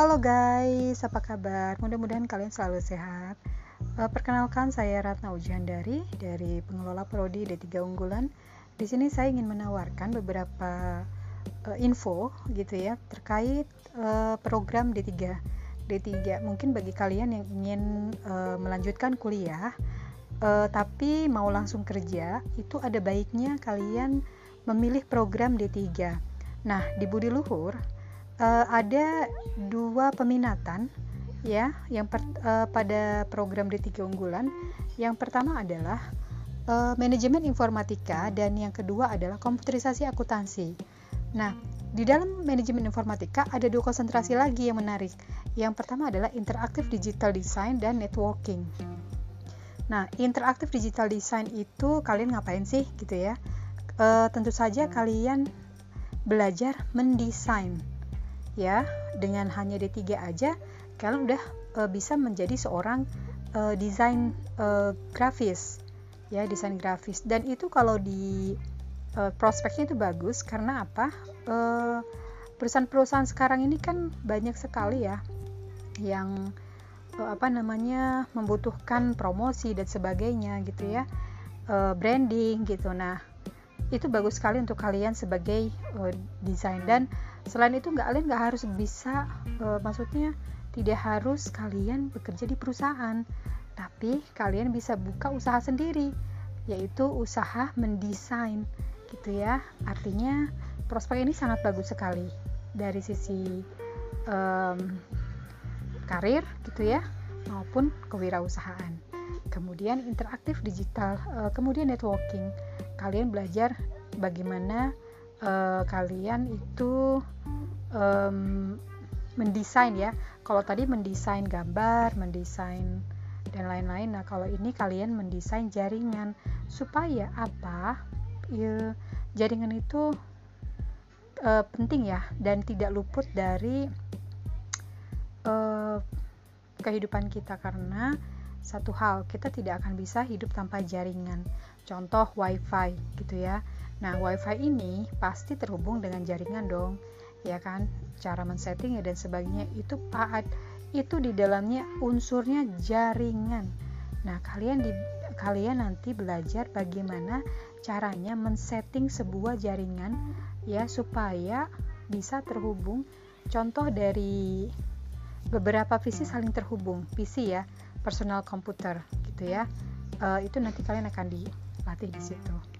Halo guys, apa kabar? Mudah-mudahan kalian selalu sehat. Uh, perkenalkan saya Ratna Ujiandari dari pengelola Prodi D3 Unggulan. Di sini saya ingin menawarkan beberapa uh, info gitu ya terkait uh, program D3. D3 mungkin bagi kalian yang ingin uh, melanjutkan kuliah uh, tapi mau langsung kerja, itu ada baiknya kalian memilih program D3. Nah, di Budi Luhur uh, ada dua peminatan ya yang per, uh, pada program D3 unggulan. Yang pertama adalah uh, manajemen informatika dan yang kedua adalah komputerisasi akuntansi. Nah, di dalam manajemen informatika ada dua konsentrasi lagi yang menarik. Yang pertama adalah interaktif digital design dan networking. Nah, interaktif digital design itu kalian ngapain sih gitu ya? E, tentu saja kalian belajar mendesain ya dengan hanya D3 aja kalian udah uh, bisa menjadi seorang uh, desain uh, grafis. Ya desain grafis. Dan itu kalau di uh, prospeknya itu bagus karena apa? Perusahaan-perusahaan sekarang ini kan banyak sekali ya yang uh, apa namanya membutuhkan promosi dan sebagainya gitu ya. Uh, branding gitu. Nah itu bagus sekali untuk kalian sebagai uh, desain. Dan selain itu nggak kalian nggak harus bisa uh, maksudnya tidak harus kalian bekerja di perusahaan tapi kalian bisa buka usaha sendiri yaitu usaha mendesain gitu ya. Artinya prospek ini sangat bagus sekali dari sisi um, karir gitu ya maupun kewirausahaan. Kemudian interaktif digital uh, kemudian networking. Kalian belajar bagaimana uh, kalian itu um, mendesain ya. Kalau tadi mendesain gambar mendesain dan lain-lain. Nah kalau ini kalian mendesain jaringan. Supaya apa? Ya, jaringan itu uh, penting ya. Dan tidak luput dari uh, kehidupan kita. Karena satu hal kita tidak akan bisa hidup tanpa jaringan. Contoh wifi gitu ya Nah, WiFi ini pasti terhubung dengan jaringan dong, ya kan? Cara men-setting dan sebagainya itu paat itu di dalamnya unsurnya jaringan. Nah, kalian di kalian nanti belajar bagaimana caranya men-setting sebuah jaringan ya supaya bisa terhubung. Contoh dari beberapa PC saling terhubung, PC ya, personal komputer gitu ya. Uh, itu nanti kalian akan dilatih di situ.